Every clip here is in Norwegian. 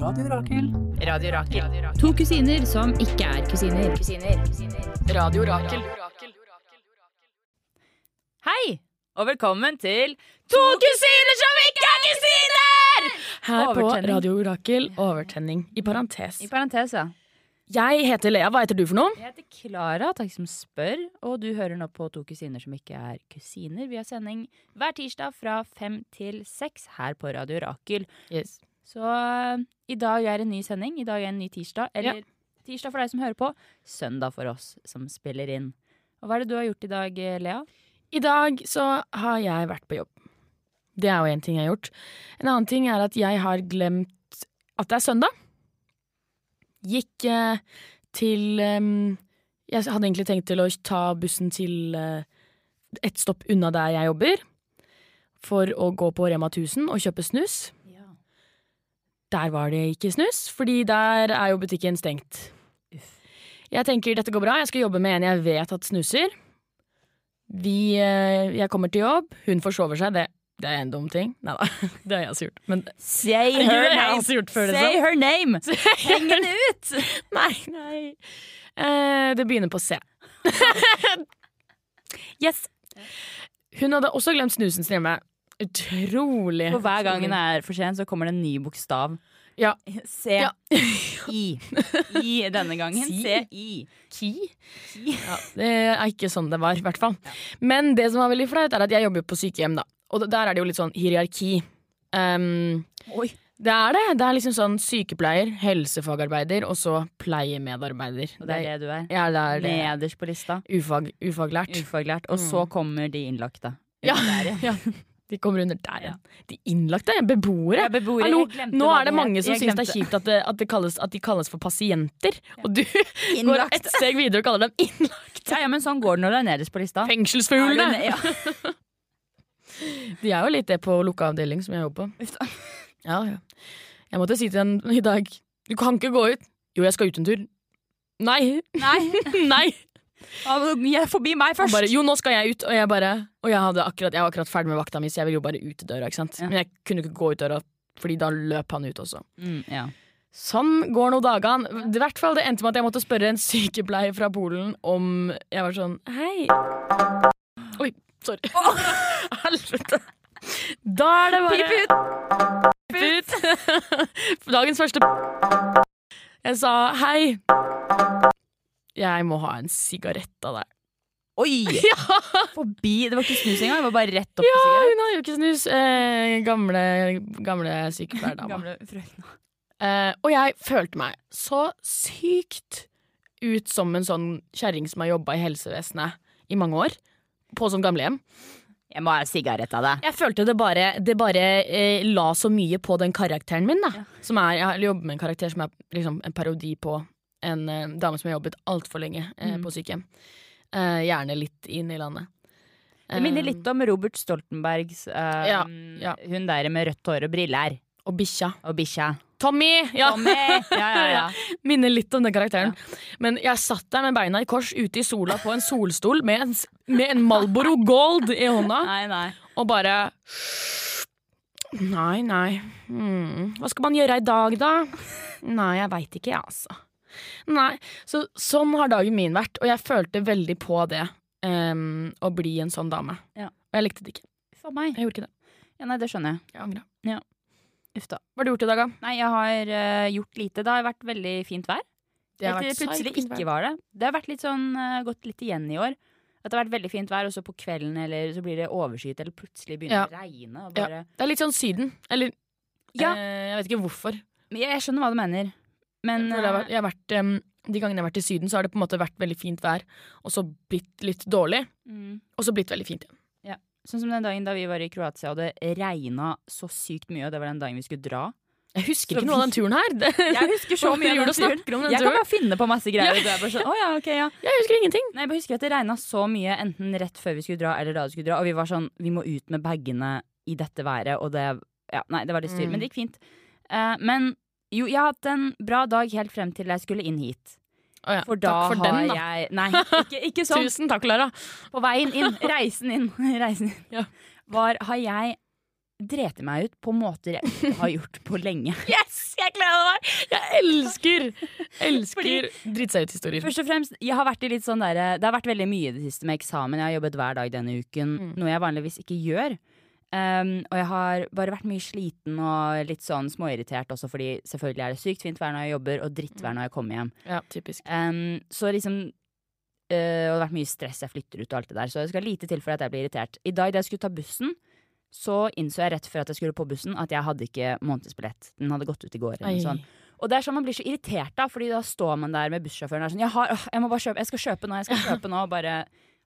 Radio Rakel. Radio Rakel. To kusiner som ikke er kusiner. Radio Rakel. Hei, og velkommen til To kusiner som ikke er kusiner! Her på Radio Rakel, overtenning. I parentes. I parentes, ja. Jeg heter Lea. Hva heter du for noe? Jeg heter Klara, takk som spør, og du hører nå på To kusiner som ikke er kusiner. Vi har sending hver tirsdag fra fem til seks her på Radio Rakel. Yes. Så uh, i dag er en ny sending. I dag er en ny tirsdag. Eller tirsdag for deg som hører på. Søndag for oss som spiller inn. Og hva er det du har gjort i dag, eh, Lea? I dag så har jeg vært på jobb. Det er jo én ting jeg har gjort. En annen ting er at jeg har glemt at det er søndag. Gikk uh, til um, Jeg hadde egentlig tenkt til å ta bussen til uh, et stopp unna der jeg jobber. For å gå på Rema 1000 og kjøpe snus. Der var det ikke snus, fordi der er jo butikken stengt. Jeg tenker dette går bra, jeg skal jobbe med en jeg vet at snuser. Vi, eh, jeg kommer til jobb, hun forsover seg, det, det er en dum ting. Nei da, det har jeg også gjort. Men Say her jeg name! gjort før, Say liksom. her name! Heng den ut! nei, nei. Eh, det begynner på C. yes. Hun hadde også glemt snusen sin hjemme. Utrolig. For hver gang den er for sent, så kommer det en ny bokstav. Ja. C. Ja. I. I denne gangen. Si. C-I. Ki? Ja, det er ikke sånn det var, i hvert fall. Men det som var veldig flaut, er at jeg jobber på sykehjem, da. Og der er det jo litt sånn hierarki. Um, Oi. det er det. Det er liksom sånn sykepleier, helsefagarbeider og så pleiemedarbeider. Og det er det du er. Ja, det er det. Nederst på lista. Ufag, ufaglært. Ufaglært. Og så kommer de innlagte. Ja. Ja. Ja. De kommer under der igjen. De innlagte beboere. Ja, beboere. Hallo, nå er det mange som syns det er kjipt at, det, at, det kalles, at de kalles for pasienter. Og du går et steg videre og kaller dem innlagte. Ja, ja, men sånn går det når du er nederst på lista. Fengselsfuglene! Ja. De er jo litt det på lukka avdeling som jeg jobber på. Ja, ja. Jeg måtte si til en i dag Du kan ikke gå ut. Jo, jeg skal ut en tur. Nei. Nei. Nei. Ja, Forbi meg først. bare, jo, nå skal jeg ut. Og jeg bare Og jeg, akkurat, jeg var akkurat ferdig med vakta mi, så jeg ville jo bare ut døra. ikke sant? Ja. Men jeg kunne ikke gå ut døra, Fordi da løp han ut også. Mm, ja. Sånn går nå dagene. I hvert fall det endte med at jeg måtte spørre en sykepleier fra Polen om Jeg var sånn Hei. Oi, sorry. Helvete. Da er det bare Pip ut! Pip ut. Dagens første Jeg sa hei. Jeg må ha en sigarett av deg. Oi! Ja, Forbi. Det var ikke snus engang, det var bare rett opp ja til sigarett. hun hadde jo ikke snus. Eh, gamle, gamle sykepleierdama. Eh, og jeg følte meg så sykt ut som en sånn kjerring som har jobba i helsevesenet i mange år. På sånn gamlehjem. Jeg må ha sigarett av deg. Jeg følte det bare, det bare eh, la så mye på den karakteren min. da Som er, Jeg jobber med en karakter som er liksom en parodi på en eh, dame som har jobbet altfor lenge eh, Mm. på sykehjem. Eh, gjerne litt inn i landet. Det minner Eh, litt om Robert Stoltenbergs eh, Ja, ja. Hun der med rødt hår og briller. Og bikkja. Og bikkja. Tommy! Ja. Tommy! Ja, ja, ja. Minner litt om den karakteren. Men jeg satt der med beina i kors ute i sola på en solstol med en, s- med en Malboro Gold i hånda Nei, nei. og bare Nei, nei. Hmm. Hva skal man gjøre i dag, da? Nei, jeg veit ikke, jeg, altså. Nei. Så, sånn har dagen min vært, og jeg følte veldig på det. Um, å bli en sånn dame. Ja. Og jeg likte det ikke. For meg. Jeg gjorde ikke det. Ja, nei, det skjønner jeg. Jeg angra. Uff da. Hva har du gjort i dag, da? Nei, jeg har uh, gjort lite. Det har vært veldig fint vær. Det har vært plutselig ikke var det. Det har vært litt sånn, uh, gått litt igjen i år. At det har vært veldig fint vær, og så på kvelden eller så blir det overskyet, eller plutselig begynner det å regne. Og Ja. Det er litt sånn Syden. Eller Ja. eh, jeg vet ikke hvorfor. Men Jeg, jeg skjønner hva du mener. Men jeg, har eh, jeg har vært, um, de gangene jeg har vært i Syden, så har det på en måte vært veldig fint vær, og så blitt litt dårlig, mm, og så blitt veldig fint igjen. Sånn som den dagen da vi var i Kroatia og det regna så sykt mye, og det var den dagen vi skulle dra. Jeg husker Så ikke noe av den turen her. Jeg husker så mye av den turen. den Jeg kan bare finne på masse greier. Ja. sånn, oh, ja, okay, ja. Jeg husker ingenting. Nei, jeg bare husker at det regna så mye, enten rett før vi skulle dra, eller da vi skulle dra. Og vi var sånn, vi må ut med bagene i dette været, og det Ja, nei, det var litt styr, Mm. men det gikk fint. Uh, men jo, jeg har hatt en bra dag helt frem til jeg skulle inn hit. Oh, ja, For da takk for har den, da. jeg Nei, ikke, ikke sånn. Tusen takk, Lara. På veien inn, reisen inn, reisen inn, Ja. var, har jeg dreti meg ut på måter jeg ikke har gjort på lenge. Yes, jeg gleder meg! Jeg elsker Elsker drite seg ut-historier. Først og fremst, jeg har vært i litt sånn der, Det har vært veldig mye i det siste med eksamen. Jeg har jobbet hver dag denne uken, Mm. noe jeg vanligvis ikke gjør. Um, og jeg har bare vært mye sliten og litt sånn småirritert også, fordi selvfølgelig er det sykt fint vær når jeg jobber, og drittvær når jeg kommer hjem. Ja, typisk. Um, så liksom uh, Og det har vært mye stress, jeg flytter ut og alt det der, så det skal lite til for at jeg blir irritert. I dag da jeg skulle ta bussen, så innså jeg rett før at jeg skulle på bussen, at jeg hadde ikke månedsbillett. Den hadde gått ut i går. Eller noe sånt. Og det er sånn man blir så irritert da, fordi da står man der med bussjåføren og er sånn jeg, har, øh, jeg må bare kjøpe, jeg skal kjøpe nå, jeg skal kjøpe nå. og Bare,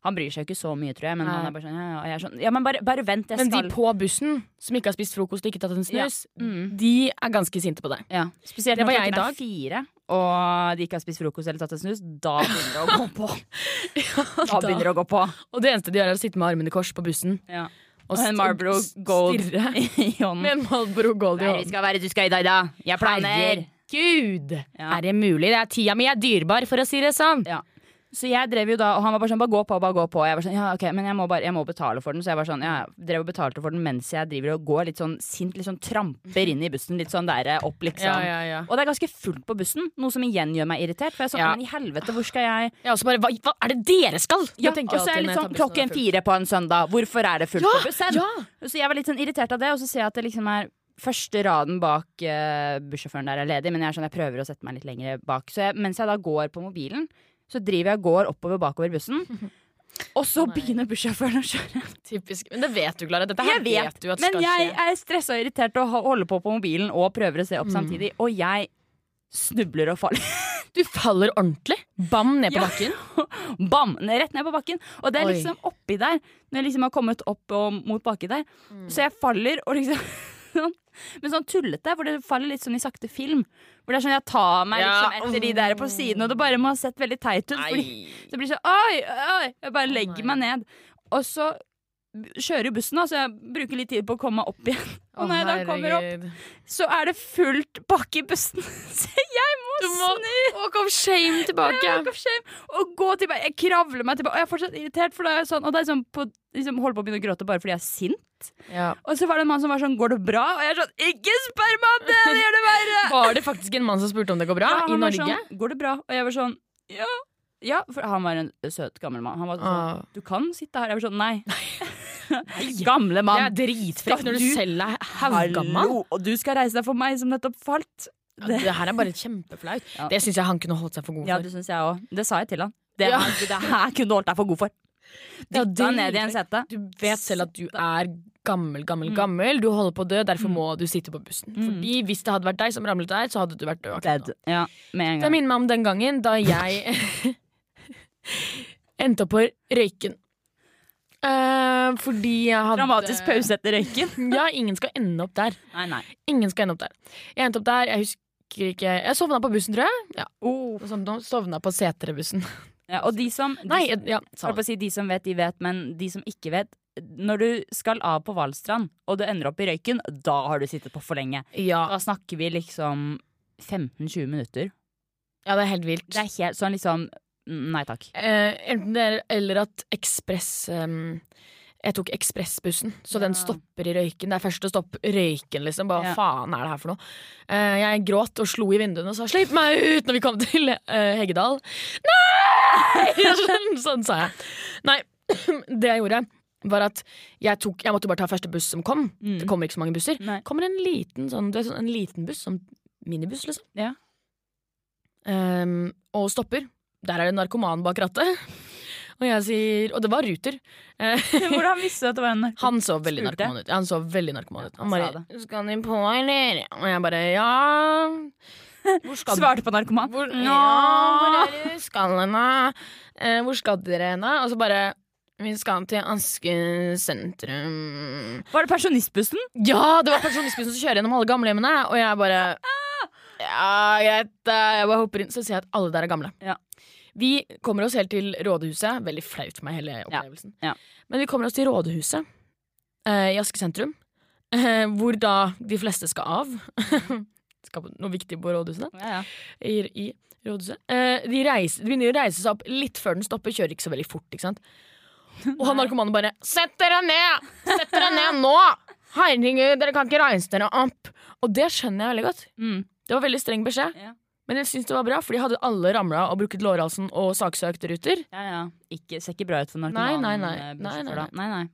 han bryr seg jo ikke så mye, tror jeg, men han er bare sånn ja, ja, jeg sånn, ja men bare, bare vent, jeg Men de på bussen som ikke har spist frokost og ikke tatt en snus, Mm. de er ganske sinte på det. Ja, Spesielt Det var jeg i dag. fire, og de ikke har spist frokost eller tatt en snus. Da begynner det å gå på. Da begynner det å gå på. Og det eneste de gjør, er å sitte med armene i kors på bussen Ja. og Og en Marlboro Gold stirre i hånden. med en Marlboro Gold i hånden. skal være du skal i dag, da? Jeg planer. Gud! Ja. Er det mulig? Det er Tida mi er dyrebar, for å si det sånn. Ja. Så jeg drev jo da, og han var bare sånn, bare gå på, bare gå på. Jeg var sånn, ja ok, men jeg må, bare, jeg må betale for den. Så jeg var sånn, ja, drev og betalte for den mens jeg driver og går litt sånn sint, litt sånn tramper inn i bussen. Litt sånn der opp, liksom. Ja, ja, ja. Og det er ganske fullt på bussen, noe som igjen gjør meg irritert. For jeg er sånn, men i helvete, hvor skal jeg Ja, og så bare, hva, hva er det dere skal? Ja, og så er jeg litt sånn klokken og fire på en søndag. Hvorfor er det fullt på bussen? ja. Så jeg var litt sånn irritert av det, og så ser jeg at det liksom er første raden bak uh, bussjåføren der er ledig, men jeg er sånn, jeg prøver å sette meg litt lenger bak. Så jeg, mens jeg da går på mobilen, så driver jeg og går oppover bakover bussen. Og så Nei. begynner bussjåføren å kjøre. Typisk. Men det vet du, Klara. Dette her Jeg vet, du at Men skal jeg skje. er stressa og irritert og ho- holder på på mobilen og prøver å se opp Mm. samtidig. Og jeg snubler og faller. Du faller ordentlig. Bam ned på Ja. bakken. Bam! Rett ned på bakken. Og det er Oi. liksom oppi der, når jeg liksom har kommet opp mot baki der. Mm. Så jeg faller og liksom sånn- Men sånn tullete, hvor det faller litt sånn i sakte film. Hvor det er sånn jeg tar meg Ja. liksom etter de der på siden, og det bare må ha sett veldig teit ut. Fordi det blir sånn oi, oi, jeg bare legger oh meg ned. Og så kjører jo bussen, så jeg bruker litt tid på å komme meg opp igjen. Og når jeg da kommer opp, så er det fullt bakke i bussen. Så jeg Du må snu! walk of shame tilbake. Walk of shame, og gå tilbake. Jeg kravler meg tilbake, og jeg er fortsatt irritert. For det er sånn, og det er sånn på, liksom, holder på å begynne å gråte bare fordi jeg er sint. Ja. Og så var det en mann som var sånn 'går det bra?' Og jeg er sånn 'ikke spør meg om det, det gjør det verre'. Var det faktisk en mann som spurte om det går bra? Ja, I Norge? Sånn, 'går det bra?' Og jeg var sånn 'ja'. Ja, for han var en søt gammel mann. Han var sånn Ah. 'du kan sitte her'. Jeg var sånn 'nei'. Gamle Det mann. er dritfrekt når du Du- selv er haugammal. Og du skal reise deg for meg som nettopp falt. Det her er bare kjempeflaut. Ja. Det syns jeg han kunne holdt seg for god Ja, for. det synes jeg også. Det sa jeg til han. Det, Ja. det her kunne du holdt deg for god for. Ja, Dytta ned i en sete. Du vet selv at du er gammel, gammel, gammel. Du holder på å dø, derfor Mm. må du sitte på bussen. Mm. Fordi hvis det hadde vært deg som ramlet der, så hadde du vært død. Dead. Ja, med en Det minner meg om den gangen da jeg endte opp på Røyken. Uh, fordi jeg hadde Dramatisk pause etter røyken. Ja, ingen skal ende opp der. Nei, nei. Ingen skal ende opp der. Jeg endte opp der, jeg husker ikke Jeg sovna på bussen, tror jeg. Ja, Oh. sovna, sovna på Seterbussen. Ja, og de som, de, Nei, ja, si, de som vet, de vet, men de som ikke vet Når du skal av på Hvalstrand, og du ender opp i røyken, da har du sittet på for lenge. Ja, Da snakker vi liksom 15-20 minutter. ja, det er helt vilt. Det er helt sånn liksom Nei takk. Eh, enten det er- eller at ekspress ehm, Jeg tok ekspressbussen, så den stopper i Røyken. Det er første stopp Røyken, liksom. Bare, Hva Ja. faen er det her for noe? Uh, jeg gråt og slo i vinduene og sa 'slipp meg ut' når vi kom til uh, Heggedal. Nei! sånn, sånn sa jeg. Nei, det jeg gjorde, var at jeg, tok, jeg måtte bare ta første buss som kom. Mm. Det kommer ikke så mange busser. Nei. kommer en liten, sånn, det er sånn, en liten buss, sånn minibuss, liksom. Ja. Um, og stopper. Der er det en narkoman bak rattet. Og jeg sier Og det var Ruter. Hvordan visste du at det var en narkoman? han så veldig narkoman ut. Han så veldig narkoman ut. Han bare 'Skal de på, eller?' Og jeg bare 'Ja'. Svarte på narkoman. hvor, Ja. hvor er du skal hen, da? Eh, hvor skal dere henne? Og så bare Vi skal til Aske sentrum. Var det pensjonistbussen? Ja, det var pensjonistbussen som kjører gjennom alle gamlehjemmene, og jeg bare Ja, greit, jeg bare hopper inn. Så ser jeg at alle der er gamle. Ja. Vi kommer oss helt til rådhuset. Veldig flaut for meg, hele opplevelsen. ja. Men vi kommer oss til rådhuset eh, i Aske sentrum, eh, hvor da de fleste skal av. skal på noe viktig på. Ja, ja. I, i rådhuset. Eh, de, reiser, de begynner å reise seg opp litt før den stopper, kjører ikke så veldig fort. ikke sant? Og han narkomanen bare 'Sett dere ned! Sett dere ned nå!' Herregud, dere kan ikke reise dere opp. Og det skjønner jeg veldig godt. Mm. Det var veldig streng beskjed. Ja. Men jeg syns det var bra, for de hadde alle ramla og brukket lårhalsen og saksøkt Ruter. Ja, ja. Ikke, ser ikke bra ut for narkomanen. nei, nei. nei. Nei, nei, nei, nei.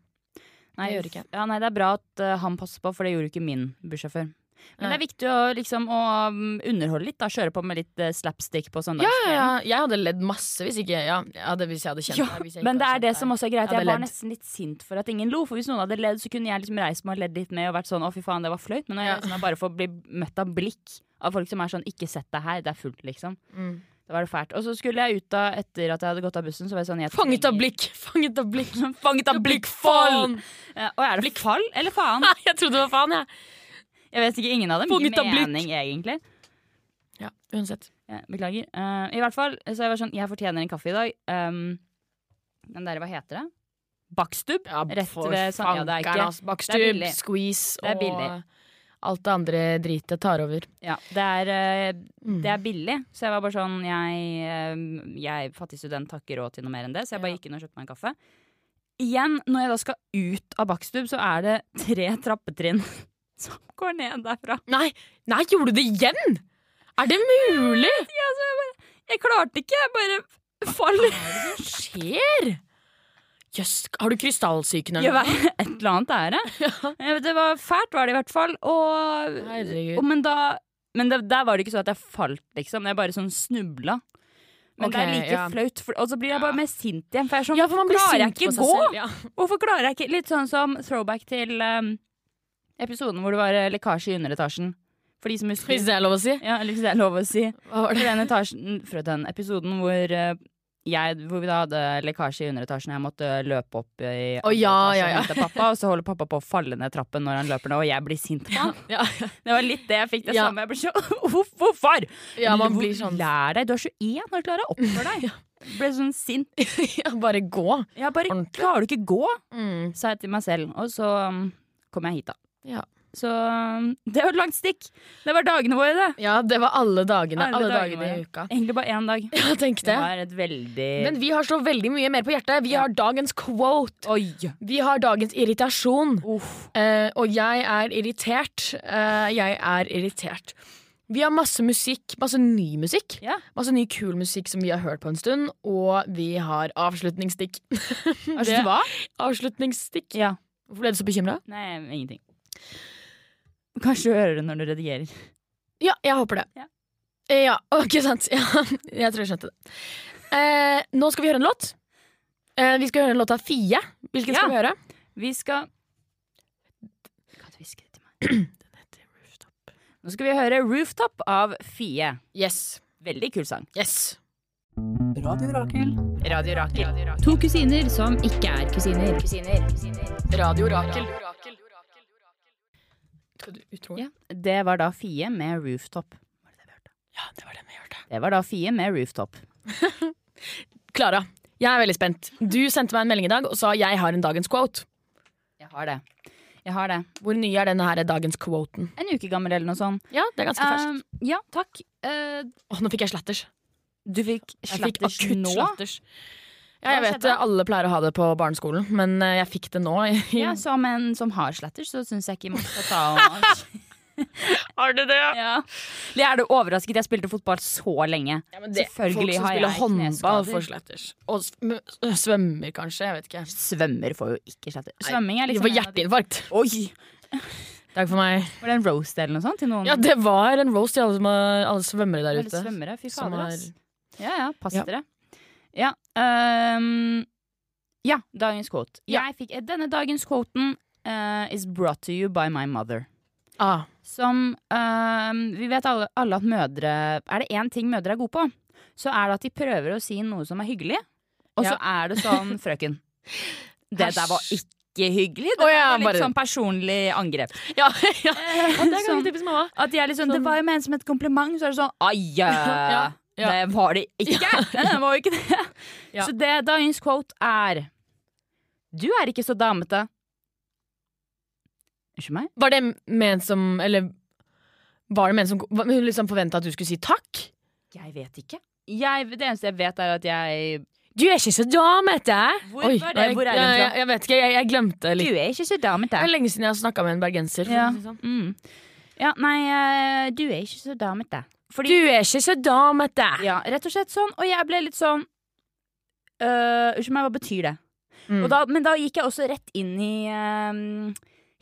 Nei, Det gjør ikke. Ja, nei, det er bra at uh, han passer på, for det gjorde ikke min bussjåfør. Men det er viktig å, liksom, å um, underholde litt, da. Kjøre på med litt eh, slapstick på Ja, søndagskvelden. ja, ja. Jeg hadde ledd masse hvis ikke ja, jeg hadde, Hvis jeg hadde kjent Ja, deg. men det er det som også er greit. Jeg Jeg var nesten litt sint for at ingen lo. For hvis noen hadde ledd, så kunne jeg liksom reist meg og ledd litt med og vært sånn å fy faen, det var fløyt. Men når jeg Ja. liksom bare får bli møtt av blikk av folk som er sånn ikke sett deg her, det er fullt, liksom. Mm. Da var det fælt. Og så skulle jeg ut da etter at jeg hadde gått av bussen, så var jeg sånn jeg Fanget av blikk! Fanget av blikk! Fanget av blikkfall! Ja, og er det fall eller faen? Nei, jeg trodde det var faen, jeg. Jeg vet ikke, ingen av dem Fanget gir mening, egentlig. Ja, uansett. Ja, beklager. Uh, I hvert fall, så jeg var sånn, jeg fortjener en kaffe i dag. Um, den derre, hva heter det? Bakstub? Ja, Rett ved sånn, ja, det er ikke- Bakstubb, squeeze Det er og billig. Alt det andre dritet tar over. Ja, det er, eh, Mm. det er billig. Så jeg var bare sånn, jeg, eh, jeg fattig student har ikke råd til noe mer enn det, så jeg bare gikk inn og kjøpte meg en kaffe. Igjen, når jeg da skal ut av Bakstub, så er det tre trappetrinn som går ned derfra. Nei, nei, gjorde du det igjen?! Er det mulig?! Ja, så jeg bare, jeg klarte ikke, jeg bare faller. Hva skjer?! Jøss, har du krystallsyken eller noe? et eller annet er det. Ja. Det var fælt, var det i hvert fall. Og, og men da Men det, der var det ikke så at jeg falt, liksom. Jeg bare sånn snubla. Men det er like ja. flaut, for, og så blir jeg bare mer sint igjen. For jeg er sånn, Ja, for man blir klarer jeg ikke gå? selv. Ja. Hvorfor klarer jeg ikke Litt sånn som throwback til um, episoden hvor det var eh, lekkasje i underetasjen. For de som husker. Hvis det er lov å si. Ja, hvis det er lov å si. Hva var For det? den, etasjen, fra den episoden hvor, eh, jeg, hvor vi da hadde lekkasje i underetasjen, og jeg måtte løpe opp i oh, ja, ja, ja. hente pappa, og så holder pappa på å falle ned trappen når han løper ned, og jeg blir sint på han. Ja, Det var litt det jeg fikk det samme. Jeg ble så, Hvorfor? ja, man blir sånn Lær deg, du er 21, år, klarer jeg oppføre deg? Ble sånn sint. ja, Bare gå. Ja, bare, Ordentlig. klarer du ikke gå? Mm. Sa jeg til meg selv. Og så um, kom jeg hit, da. Ja. Så um, det var et langt stikk. Det var dagene våre, det. ja, det var alle dagene. Alle Alle, dagene dagene i uka. Egentlig bare én dag. Ja, tenk Det det. var et veldig Men vi har så veldig mye mer på hjertet. Vi Ja. har dagens quote. Oi! Vi har dagens irritasjon. Uff. Eh, og jeg er irritert. Eh, jeg er irritert. Vi har masse musikk, masse ny musikk. Ja. Masse ny kul musikk som vi har hørt på en stund. Og vi har avslutningsstikk. Hva? Avslutningsstikk. Ja. Hvorfor ble du så bekymra? Nei, ingenting. Kanskje du hører det når du redigerer. Ja, jeg håper det. Ja. Eh, ja, ok, sant. Ja, jeg tror jeg skjønte det. Eh, nå skal vi høre en låt. Eh, vi skal høre en låt av Fie. Hvilken Ja. skal vi høre? Vi skal Kan du hviske det til meg? Nå skal vi høre 'Rooftop' av Fie. Yes. Veldig kul sang. Yes. Radio Rakel. Radio Rakel. To kusiner som ikke er kusiner. Radio Rakel. Skal du utro? Ja, det var da Fie med 'Rooftop'. Ja, det var det vi hørte. Det var da Fie med 'Rooftop'. Klara, jeg er veldig spent. Du sendte meg en melding i dag og sa 'jeg har en dagens quote'. Jeg har det. Jeg har det. Hvor ny er denne her dagens quoten? En uke gammel eller noe sånt. Ja, det er ganske ferskt. Um, ja, takk. Uh, oh, nå fikk jeg slatters. du fikk Jeg fikk akutt nå? slatters. Ja, jeg vet skjedde? det, alle pleier å ha det på barneskolen, men eh, jeg fikk det nå. Ja, Som en som har slatters, så syns jeg ikke man skal ta og Har du det? ja. Jeg er du overrasket. Jeg spilte fotball så lenge. Ja, men det, Selvfølgelig har jeg håndball for får slatters. Og svømmer, kanskje. Jeg vet ikke. Svømmer får jo ikke slatters. Svømming er liksom får hjerteinfarkt. Oi! Takk for meg. Var det en roast eller noe sånt til noen? Ja, det var en roast til alle, som alle svømmere der Eller ute. svømmere. Fy fader, har-. Ja ja, pass dere. Ja. Ehm, ja, dagens quote. Ja. Jeg fikk, denne dagens quoten uh, is brought to you by my mother. Ah, Som um, Vi vet alle, alle at mødre Er det én ting mødre er gode på, så er det at de prøver å si noe som er hyggelig. Og så er det sånn, frøken Det der var ikke ikke hyggelig. Det oh, ja, var litt bare- sånn personlig angrep. ja, ja. Eh, det sånn, at de er litt sånn, Det Sånn- var jo ment som et kompliment, så er det sånn Ai, Ja, ja. det var det ikke! Det var jo ikke det. Så det dagens quote er Du er ikke så damete. Unnskyld meg? Var det ment som Eller var det ment som Hun liksom forventa at du skulle si takk? Jeg vet ikke. Jeg, det eneste jeg vet, er at jeg Du er ikke så damete! Hvor var det? Hvor er jeg, jeg, jeg vet ikke, jeg, jeg glemte Du er ikke så damete. Det er lenge siden jeg har snakka med en bergenser. Ja. sånn. Mm. ja, nei, eh, du er ikke så damete. Fordi Du er ikke så damete! Ja, rett og slett sånn. Og jeg ble litt sånn øh, Unnskyld meg, hva betyr det? Mm. Da, men da gikk jeg også rett inn i øhm,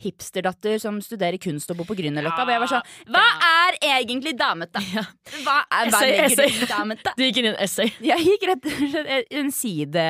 hipsterdatter som studerer kunst og bor på Grünerløkka. Jeg var sånn Hva er egentlig damete? Ja. Hva, er, hva Essay, legger du damete? Du gikk inn i en essay. Jeg gikk rett og slett en side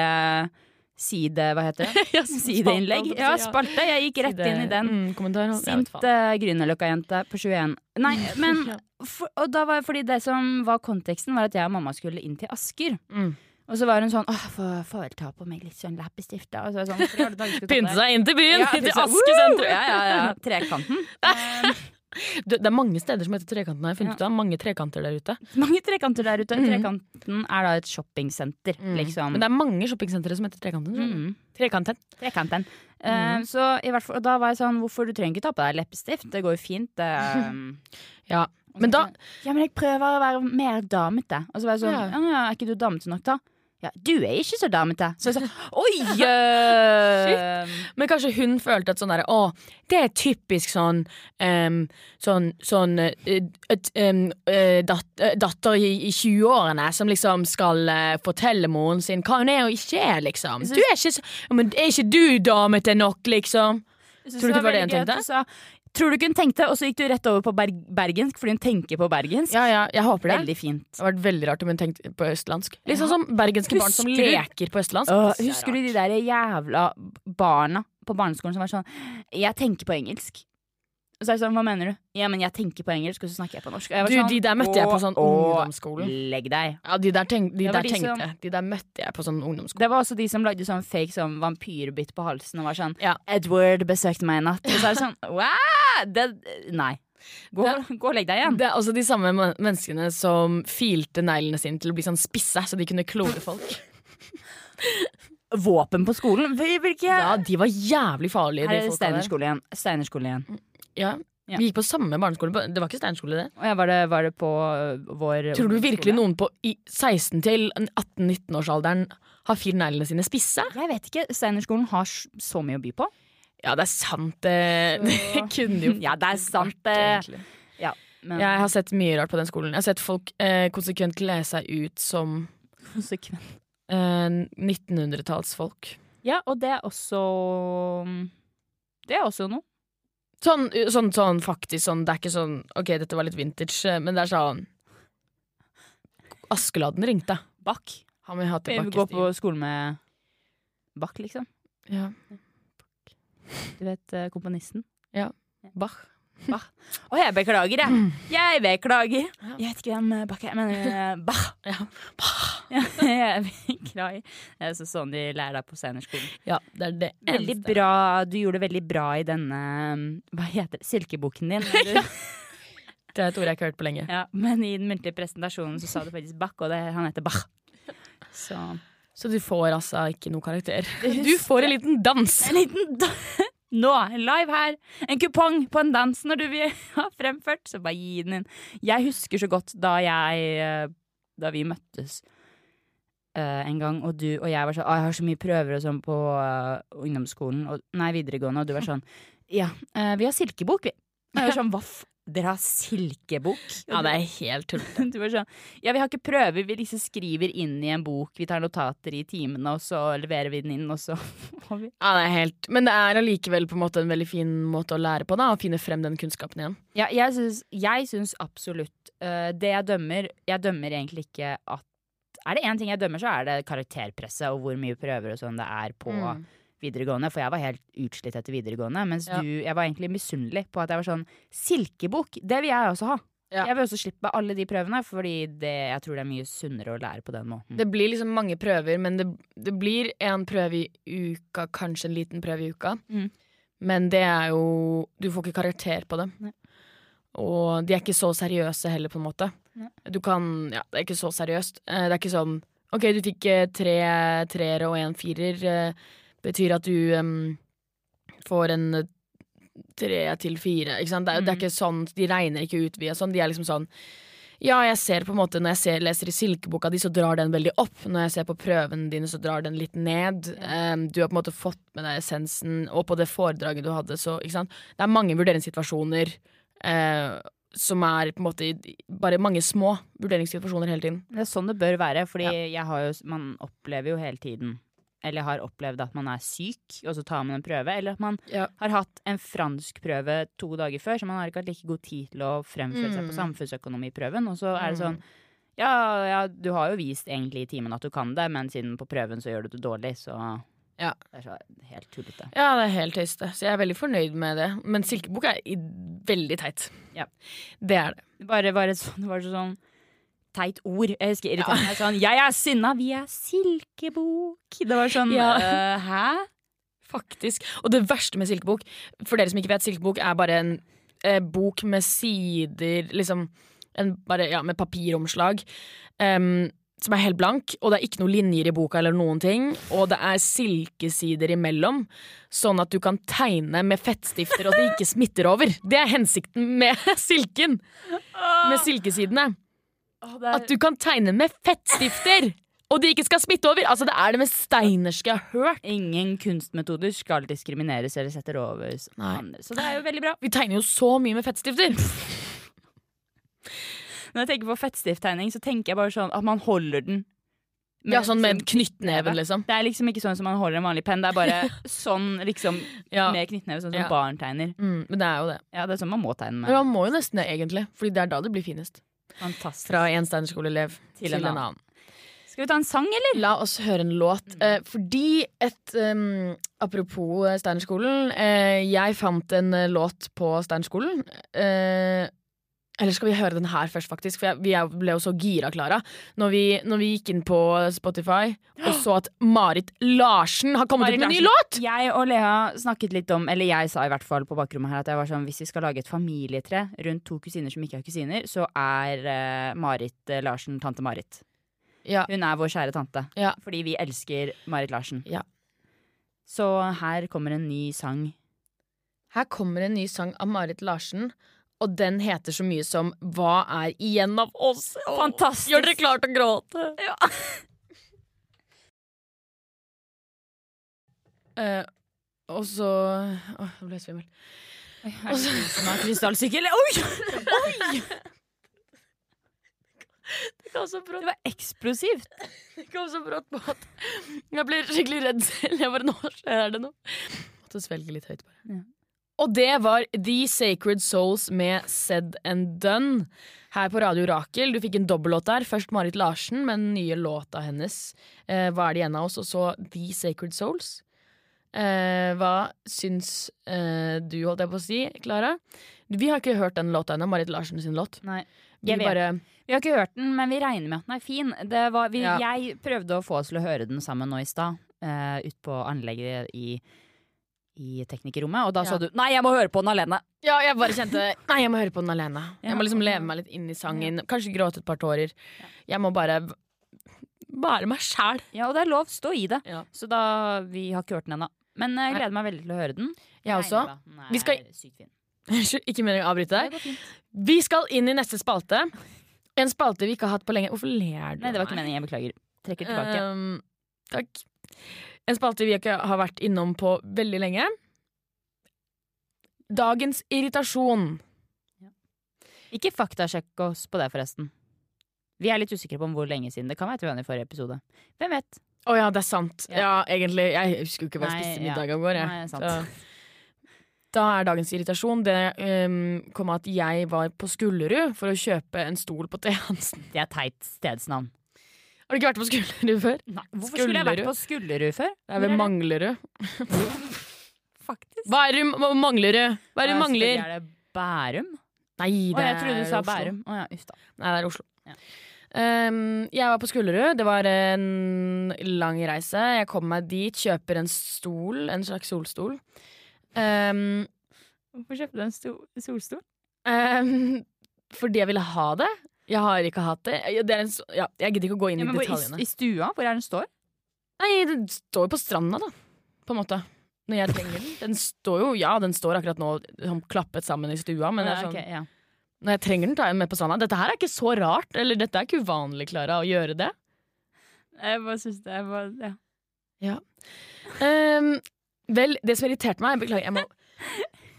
Side, hva heter det? Ja, Sideinnlegg. Ja, spalte. Jeg gikk rett inn i den. Mm, Sint uh, Grünerløkka-jente på 21. Nei, men for, Og da var fordi det som var konteksten, var at jeg og mamma skulle inn til Asker. Mm. Og så var hun sånn Åh, får, får vel ta på meg litt sånn leppestift, da. Og så jeg sånn, «Hvorfor i alle dager skal du ta på Pynte seg inn til byen! Ja, til Asker. Sentrum. Ja, ja, ja. Trekanten. Det er mange steder som heter Trekanten. har jeg funnet Ja. ut av Mange trekanter der ute. mange trekanter der ute. Mm. Trekanten er da et shoppingsenter, liksom. Men det er mange shoppingsentre som heter Trekanten. Mm. Trekanten. Trekanten. Mhm. så fall, da var jeg sånn Hvorfor du trenger ikke ta på deg leppestift? Det går jo fint. Det, um, Ja. Men da sånn, Ja, men jeg prøver å være mer damete. Og så var jeg sånn ja. ja, Er ikke du damete nok, da? Ja, du er ikke så damete. Så jeg sa oi! øh, Men kanskje hun følte at sånn derre Å, det er typisk sånn um, Sånn, sånn uh, em, eh, dat, eh, datter i, i 20-årene som liksom skal eh, fortelle moren sin hva hun er og ikke er, liksom. Du er ikke så Men er ikke du damete nok, liksom? Tror du det var det hun tenkte? Sa, Tror du ikke hun tenkte, og så gikk du rett over på berg bergensk fordi hun tenker på bergensk. Ja, ja, jeg håper det. Veldig fint. Det hadde vært veldig rart om hun tenkte på østlandsk. Litt sånn som bergenske barn som du- leker på østlandsk. Åh, er husker du de der jævla barna på barneskolen som var sånn Jeg tenker på engelsk. Og så er det sånn, hva mener du? Ja, men jeg tenker på engelsk, og så snakker jeg på norsk. Jeg var Du, sånn, de der møtte jeg på sånn «Å, å, ungdomsskolen. Legg deg. Ja, de der, tenk, de der de som- tenkte De der møtte jeg på sånn ungdomsskole. Det var også de som lagde sånn fake sånn vampyrbitt på halsen og var sånn Ja. Edward besøkte meg i natt. Og så er det sånn wow! Det, nei. Gå, gå og legg deg igjen. Det er også de samme menneskene som filte neglene sine til å bli sånn spisse, så de kunne klore folk. Våpen på skolen? Hvilke Ja, de var jævlig farlige, Her er det folka der. Steinerskole igjen. Steinerskole igjen. Ja. Ja. Vi gikk på samme barneskole. Det var ikke steinskole, det. Ja, var, det, var det på øh, vår Tror du virkelig noen på 16 til 18-19-årsalderen har firt neglene sine spisse? Jeg vet ikke. Steinerskolen har så mye å by på. Ja, det er sant, det. Det kunne jo Ja, det er sant, det. Ja, Men Jeg har sett mye rart på den skolen. Jeg har sett folk eh, konsekvent kle seg ut som konsekvent. eh, 1900-tallsfolk. Ja, og det er også Det er også noe. Sånn, sånn, sånn faktisk sånn, Det er ikke sånn Ok, dette var litt vintage, eh, men det er sånn Askeladden ringte. Bach. Han vil ha Vi går på skole med Bach, liksom. Ja. Du vet komponisten? Ja. Bach. Å, jeg beklager, jeg. Jeg beklager. Jeg vet ikke hvem eh, Jeg mener men eh, Bah Ja. Ja, jeg beklager. Det er sånn de lærer deg på Steinerskolen. ja, det er det Veldig eneste. bra. Du gjorde det veldig bra i denne um, Hva heter det? Silkeboken din. Det er et ord jeg ikke har hørt på lenge. ja, men i den muntlige presentasjonen så sa du faktisk Bach, og det, han heter Bach. Så Så du får altså ikke noe karakter. Du får en liten dans! En liten da Nå, live her! En kupong på en dans når du vil ha fremført, så bare gi den inn. Jeg husker så godt da jeg eh, Da vi møttes uh, en gang, og du og jeg var sånn Å, jeg har så mye prøver og sånn på uh, ungdomsskolen, og, nei, videregående, og du var sånn Ja, uh, vi har silkebok, vi. Og jeg var sånn, hva f... Dere har silkebok? Ja, det er helt tullete. Sånn Ja, vi har ikke prøver, vi liksom skriver inn i en bok, vi tar notater i timene, og så leverer vi den inn, og så Ja, det er helt Men det er allikevel på en måte en veldig fin måte å lære på, da. Å finne frem den kunnskapen igjen. Ja, jeg syns, jeg syns absolutt uh, Det jeg dømmer Jeg dømmer egentlig ikke at Er det én ting jeg dømmer, så er det karakterpresset og hvor mye prøver og sånn det er på Mm. Videregående. For jeg var helt utslitt etter videregående. Mens Ja. du Jeg var egentlig misunnelig på at jeg var sånn Silkebok! Det vil jeg også ha. Ja. Jeg vil også slippe alle de prøvene, fordi det, jeg tror det er mye sunnere å lære på den måten. Det blir liksom mange prøver, men det, det blir en prøve i uka, kanskje en liten prøve i uka. Mm. Men det er jo Du får ikke karakter på dem. Nei. Og de er ikke så seriøse heller, på en måte. Nei. Du kan Ja, det er ikke så seriøst. Eh, Det er ikke sånn OK, du fikk eh, tre treere og en firer. Betyr at du um, får en eh, tre til fire. Ikke sant? Det, er, det er Mm. ikke sånn De regner ikke ut via sånn. De er liksom sånn Ja, jeg ser på en måte Når jeg ser, leser i silkeboka di, så drar den veldig opp. Når jeg ser på prøvene dine, så drar den litt ned. Um, du har på en måte fått med deg essensen, og på det foredraget du hadde, så. Det er mange vurderingssituasjoner uh, som er på en måte bare mange små vurderingssituasjoner hele tiden. Det er sånn det bør være, fordi har jo, man opplever jo hele tiden eller har opplevd at man er syk, og så tar man en prøve. Eller at man Ja. har hatt en franskprøve to dager før, så man har ikke hatt like god tid til å fremføre seg på Mm. samfunnsøkonomiprøven. Og så er det sånn Mm. ja, ja, du har jo vist egentlig i timen at du kan det, men siden på prøven så gjør du det dårlig, så Ja. det er så helt tullete. Ja, det er helt tøyste, så jeg er veldig fornøyd med det. Men silkebok er veldig teit. Ja. Det er det. Bare var sånn, det var sånn teit ord. Jeg husker irriterende ja. sånn Jeg er sinna, vi er silkebok. Det var sånn Ja. uh, Hæ? Faktisk. Og det verste med silkebok, for dere som ikke vet, silkebok er bare en eh, bok med sider Liksom en, bare, ja, med papiromslag. Um, som er helt blank, og det er ikke noen linjer i boka eller noen ting. Og det er silkesider imellom, sånn at du kan tegne med fettstifter og det ikke smitter over. Det er hensikten med silken. Med silkesidene. At du kan tegne med fettstifter! Og de ikke skal smitte over! Altså Det er det mest steinerske jeg har hørt. Ingen kunstmetoder skal diskrimineres eller setter over andre. Så det er jo veldig bra. Vi tegner jo så mye med fettstifter. Når jeg tenker på fettstifttegning, så tenker jeg bare sånn at man holder den Ja, sånn med knyttneven, liksom. Det er liksom ikke sånn som man holder en vanlig penn. Det er bare sånn liksom Ja. med knyttneve, sånn som Ja. barn tegner. Mm, men det er jo det. Ja, det er sånn man må tegne Men med. man må jo nesten det, egentlig. Fordi det er da det blir finest. Fantastisk. Fra en steinerskoleelev til, Til en en annen. Skal vi ta en sang, eller? La oss høre en låt. Eh, fordi et um, Apropos eh, Steinerskolen. Eh, jeg fant en eh, låt på Steinerskolen. Eh, eller skal vi høre den her først, faktisk? For jeg, vi er- ble jo så gira, Klara. Når når vi gikk inn på Spotify og så at Marit Larsen har kommet Marit ut med en ny låt! Jeg og Lea snakket litt om, eller jeg sa i hvert fall på bakrommet her, at jeg var sånn, hvis vi skal lage et familietre rundt to kusiner som ikke er kusiner, så er uh, Marit uh, Larsen tante Marit. Ja. Hun er vår kjære tante. Ja. Fordi vi elsker Marit Larsen. Ja. Så her kommer en ny sang. Her kommer en ny sang av Marit Larsen, og den heter så mye som Hva er igjen av oss? Fantastisk. Gjør dere klart å gråte? Ja. Eh, og så Åh, nå ble jeg svimmel. Og så krystallsykkel? Oi! Det kom så brått, Det var eksplosivt. det kom så brått på at jeg ble skikkelig redd selv. Jeg bare, Nå skjer det noe. Måtte svelge litt høyt, bare. Ja. Og det var The Sacred Souls med Said and Done her på Radio Rakel. Du fikk en dobbellåt der. Først Marit Larsen med den nye låta hennes. Eh, hva er det igjen av oss? Og så The Sacred Souls. Eh, hva syns eh, du, holdt jeg på å si, Klara? Vi har ikke hørt den låta ennå, Marit Larsen sin låt. Nei. Vi bare Vi har ikke hørt den, men vi regner med at den er fin. Det var, vi, Ja. Jeg prøvde å få oss til å høre den sammen nå i stad, eh, ut på anlegget i, i teknikerrommet, og da sa du 'nei, jeg må høre på den alene'. Ja, jeg bare kjente Nei, jeg må høre på den alene. Ja. Jeg må liksom leve meg litt inn i sangen. Kanskje gråte et par tårer. Jeg må bare bare meg sjæl. Ja, og det er lov, stå i det. Ja. Så da, vi har ikke hørt den ennå. Men jeg Nei. gleder meg veldig til å høre den. Jeg også. er Vi skal-. Ikke meningen å avbryte deg. Vi skal inn i neste spalte. En spalte vi ikke har hatt på lenge. Hvorfor ler du Nei, det var ikke meningen. Jeg beklager. Trekker tilbake. Um, takk. En spalte vi ikke har vært innom på veldig lenge. Dagens irritasjon. Ikke faktasjekk oss på det, forresten. Vi er litt usikre på om hvor lenge siden. Det kan være til i forrige episode. Hvem vet? Å ja, det er sant. Ja. Ja, egentlig. Jeg husker jo ikke hva jeg spiste middag i går. jeg. Nei, sant. Da er dagens irritasjon det um, kom av at jeg var på Skullerud for å kjøpe en stol på T. Hansen. Det er teit stedsnavn. Har du ikke vært på Skullerud før? Nei, hvorfor skulle jeg vært på Skullerud før? Det er ved Manglerud. Faktisk. Hva er det Manglerud? Hva er det du mangler? Er det Bærum? Nei, Å, det jeg trodde du sa. Bærum. Å ja, uff da. Nei, det er Oslo. Ja. Um, jeg var på Skullerud. Det var en lang reise. Jeg kom meg dit, kjøper en stol, en slags solstol. Um, Hvorfor kjøpte du en sto solstol? um, fordi jeg ville ha det. Jeg har ikke hatt det. Det er en, ja, jeg gidder ikke å gå inn Ja, i detaljene. i. I stua? Hvor er den står? Nei, den står jo på stranda, da. På en måte. Når jeg trenger den. Den står jo, ja, den står akkurat nå sånn klappet sammen i stua, men det er sånn ok, ja. Når jeg trenger den, tar jeg den med på stranda. Dette her er ikke så rart. Eller dette er ikke uvanlig, Klara, å gjøre det. Jeg bare syns det jeg bare ja. Ehm, vel, det som irriterte meg Beklager, jeg må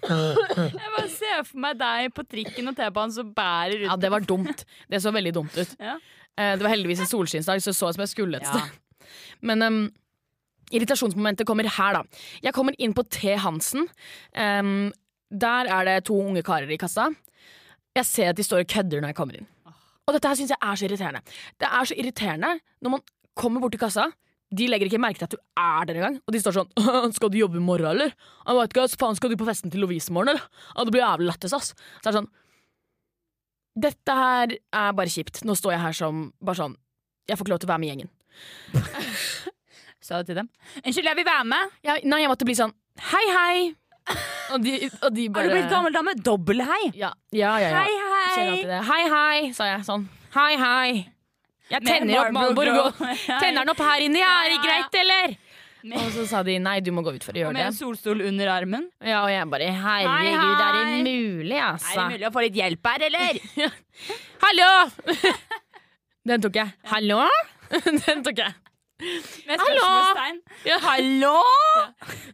Jeg bare ser for meg deg på trikken og T-banen som bærer rundt. Ja, det var dumt. Det så veldig dumt ut. Ja. Uh, det var heldigvis en solskinnsdag, så jeg så ut som jeg skulle et Ja. sted. Men um, irritasjonsmomentet kommer her, da. Jeg kommer inn på T. Hansen. Um, der er det to unge karer i kassa. Jeg ser at de står og kødder når jeg kommer inn. Og dette her syns jeg er så irriterende. Det er så irriterende når man kommer bort til kassa. De legger ikke merke til at du er der engang. Og de står sånn 'Skal du jobbe i morgen, eller?' Jeg vet ikke, faen, Skal du på festen til Lovise i morgen, eller? Ja, det blir jævlig lættis, ass. Så det er sånn Dette her er bare kjipt. Nå står jeg her som bare sånn Jeg får ikke lov til å være med i gjengen. Sa du til dem? Unnskyld, jeg vil være med! Ja, nei, jeg måtte bli sånn Hei, hei! Og de, og de bare Har du blitt gammel dame? Dobbel hei! Ja, ja, ja. Hei, hei! Hei, hei, sa jeg sånn. Hei, hei. Jeg tenner opp Marlboro Tenner den opp her inne, ja, er det greit, eller? Med- Og så sa de nei, du må gå ut for å Og det. med en solstol under armen. Ja, og jeg bare herregud, Hei, er det mulig, mulig, Er altså? det mulig å få litt hjelp her, eller? Hallo! Den tok jeg. Hallo? Den tok jeg. Med spørsmålstegn. Ja. Hallo!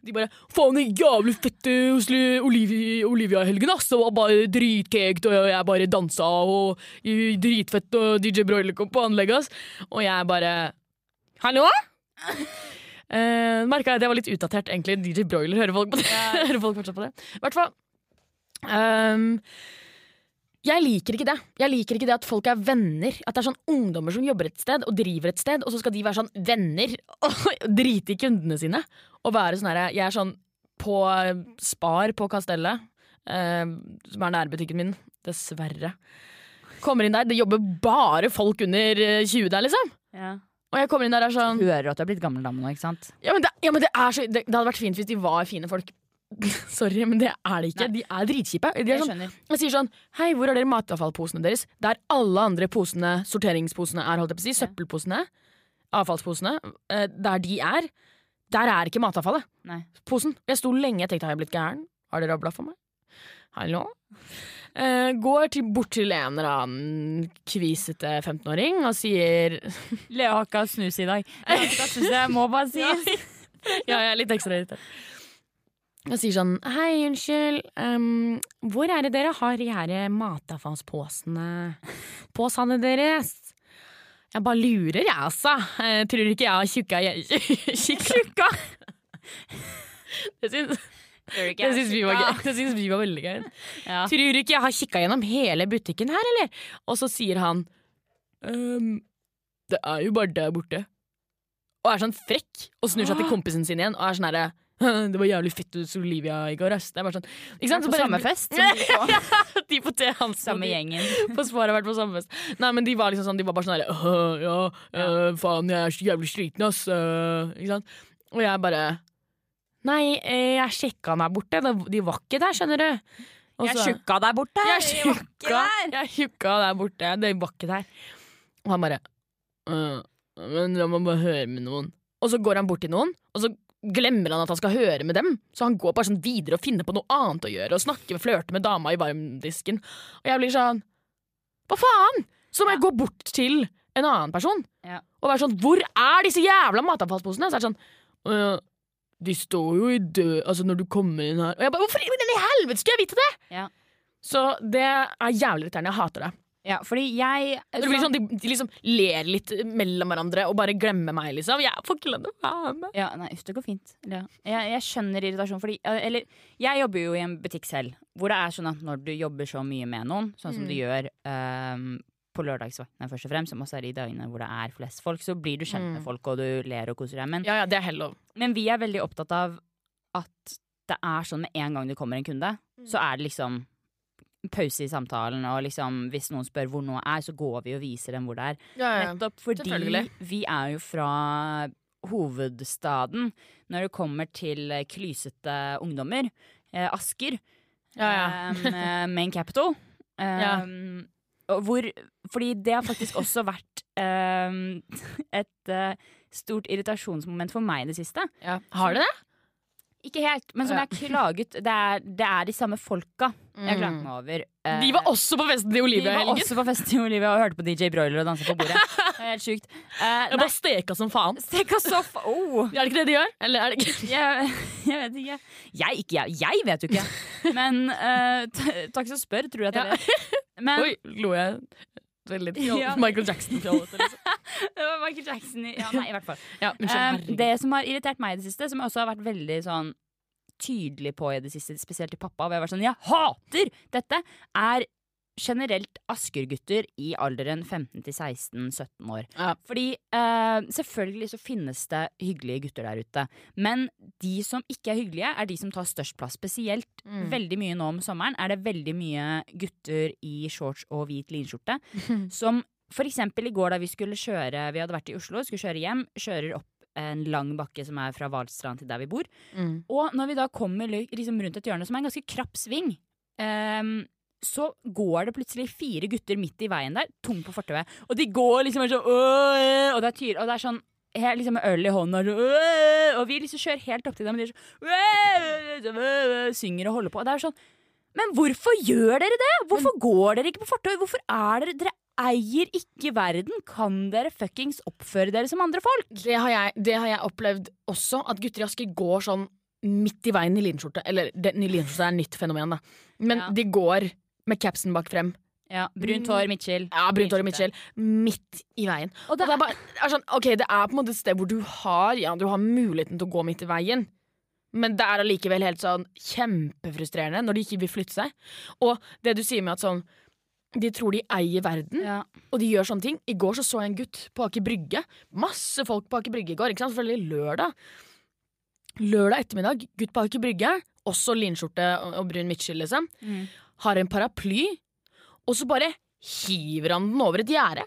De bare Faen, det jævlig fett eh, hos Olivia, Olivia helgen', ass. Det var bare dritkekt, og jeg bare dansa, og dritfett, og DJ Broiler kom på anlegget, ass. Og jeg bare Hallo? Uh, Merka jeg at jeg var litt utdatert, egentlig. DJ Broiler, hører folk, på det? hører folk fortsatt på det? I hvert fall. ehm, jeg liker ikke det. Jeg liker ikke det at folk er venner. At det er sånn ungdommer som jobber et sted og driver et sted, og så skal de være sånn venner og drite i kundene sine. Og være sånn herre Jeg er sånn på eh, Spar på Kastellet, eh, som er nærbutikken min, dessverre. Kommer inn der, det jobber bare folk under eh, 20 der, liksom. Ja. Og jeg kommer inn der og er sånn Hører at du er blitt gammel dame nå, ikke sant? ja, men, det, ja, men det er så det, det hadde vært fint hvis de var fine folk. Sorry, men det er det ikke. Nei. De er dritkjipe. De er sånn, jeg sier sånn Hei, hvor er dere matavfallposene deres? Der alle andre posene, sorteringsposene er, holdt jeg på å si. Søppelposene. Avfallsposene. eh, Der de er, der er ikke matavfallet. Nei. Posen. Jeg sto lenge, og tenkte har jeg blitt gæren? Har dere rabla for meg? Hallo? Uh, går til, bort til en eller annen kvisete 15-åring og sier Leo har ikke hatt snus i dag. Jeg, snus, jeg må bare si. Ja, jeg er litt ekstra irritert. Og sier sånn Hei, unnskyld. um, hvor er det dere har de her matavfallsposene? Påsene deres? Jeg bare lurer, jeg, altså. Jeg tror ikke jeg har tjukka Tjukka? Det syns, det syns vi var gøy. Det syns vi var veldig gøy. Ja. Tror ikke jeg har kikka gjennom hele butikken her, eller? Og så sier han um, Det er jo bare der borte. Og er sånn frekk og snur seg til kompisen sin igjen og er sånn herre Det var jævlig fett hos Olivia i går, ass. Det er bare sånn Ikke sant? På bare- samme fest? ja, de på de T. Hansen. samme gjengen. På Spar har vært på samme fest. Nei, men de var liksom sånn De var bare sånn herre «Åh, Ja, øh, faen, jeg er så jævlig sliten, ass. øh», ikke sant? Og jeg bare Nei, eh, jeg sjekka meg borte. De var ikke der, skjønner du. Også, Jeg så- tjukka der borte. jeg De tjukka, jeg tjukka der borte. Det var ikke der. Og han bare «Øh, Men la meg bare høre med noen. Og så går han bort til noen, og så glemmer han at han skal høre med dem. Så han går bare sånn videre og finner på noe annet å gjøre, og snakker flørter med dama i varmdisken. Og jeg blir sånn Hva faen?! Så må jeg gå bort til en annen person Ja. og være sånn Hvor er disse jævla matavfallsposene? Så er det sånn «Øh, De står jo i død Altså, når du kommer inn her Og jeg bare Hvorfor i helvete skulle jeg vite det?! Ja. Så det er jævlig irriterende. Jeg hater det. Ja, fordi jeg Det blir sånn, de, liksom ler litt mellom hverandre og bare glemmer meg, liksom. Jeg får ikke være med. Ja, nei, det går fint. Ja. Jeg, jeg skjønner irritasjon, fordi Eller, jeg jobber jo i en butikk selv, hvor det er sånn at når du jobber så mye med noen, sånn som Mm. du gjør um, på lørdagsvaktene først og fremst, som også er de dagene hvor det er flest folk, så blir du kjent med Mm. folk, og du ler og koser deg. Men, Ja, ja, det er heller men vi er veldig opptatt av at det er sånn med en gang det kommer en kunde, så er det liksom pause i samtalen, og liksom hvis noen spør hvor noe er, så går vi og viser dem hvor det er. Ja, ja. Nettopp fordi vi er jo fra hovedstaden når det kommer til eh, klysete ungdommer. Eh, Asker. Ja, ja. Eh, main capital. Og hvor, fordi det har faktisk også vært um, et eh, stort irritasjonsmoment for meg i det siste. Har det det? Ikke helt, men som jeg klaget Det er, det er de samme folka jeg klaget meg over. Eh, De var også på festen til de Olivia i var helgen. også på fest i Olivia og hørte på DJ Broiler og dansa på bordet. Det er helt sjukt. Eh, Jeg bare steka som faen. Stekka soff oh. Er det ikke det de gjør? Eller er det ikke? jeg, jeg vet ikke. Jeg, ikke jeg, jeg vet jo ikke. Men eh, t- takk som spør, tror jeg at jeg vet. Men Oi, lo jeg veldig Ja. Michael Jackson-fjollete. Liksom. det var Michael Jackson i Ja, nei, i hvert fall. Ja. Eh, det som har irritert meg i det siste, som jeg også har vært veldig sånn tydelig på i det siste, spesielt til pappa, hvor jeg var sånn Jeg hater dette! Er generelt Asker-gutter i alderen 15 til 16-17 år. Ja. Fordi eh, selvfølgelig så finnes det hyggelige gutter der ute. Men de som ikke er hyggelige, er de som tar størst plass. Spesielt Mm. veldig mye nå om sommeren er det veldig mye gutter i shorts og hvit linskjorte som for eksempel i går da vi skulle kjøre Vi hadde vært i Oslo, skulle kjøre hjem. Kjører opp en lang bakke som er fra Hvalstrand til der vi bor. Mm. Og når vi da kommer liksom rundt et hjørne som er en ganske krapp sving, ehm, så går det plutselig fire gutter midt i veien der, tung på fortauet. Og de går liksom sånn! Og det er tydelig, og det er sånn Helt liksom med øl i hånda, sånn, og vi liksom kjører helt opp til dem, og de er sånn sånn, synger og holder på. Og det er sånn Men hvorfor gjør dere det? Hvorfor går dere ikke på fortauet? Hvorfor er dere Dere eier ikke verden. Kan dere fuckings oppføre dere som andre folk? Det har, jeg, det har jeg opplevd også, at gutter i Asker går sånn midt i veien i linskjorte. Eller det, linskjorte er et nytt fenomen, da. Men Ja. de går med capsen bak frem. Ja, Brunt hår, midtskill. Ja, brunt hår og midtskill. Midt i veien. Og Og det er bare er sånn, Ok, det er på en måte et sted hvor du har Ja, du har muligheten til å gå midt i veien. Men det er allikevel helt sånn kjempefrustrerende når de ikke vil flytte seg. Og det du sier med at sånn De tror de eier verden, ja. og de gjør sånne ting. I går så, så jeg en gutt på Aker Brygge. Masse folk på Aker Brygge i går. Ikke sant? Selvfølgelig lørdag. Lørdag ettermiddag, gutt på Aker Brygge. Også linskjorte og brun midtskill, liksom. Mm. Har en paraply, og så bare hiver han den over et gjerde.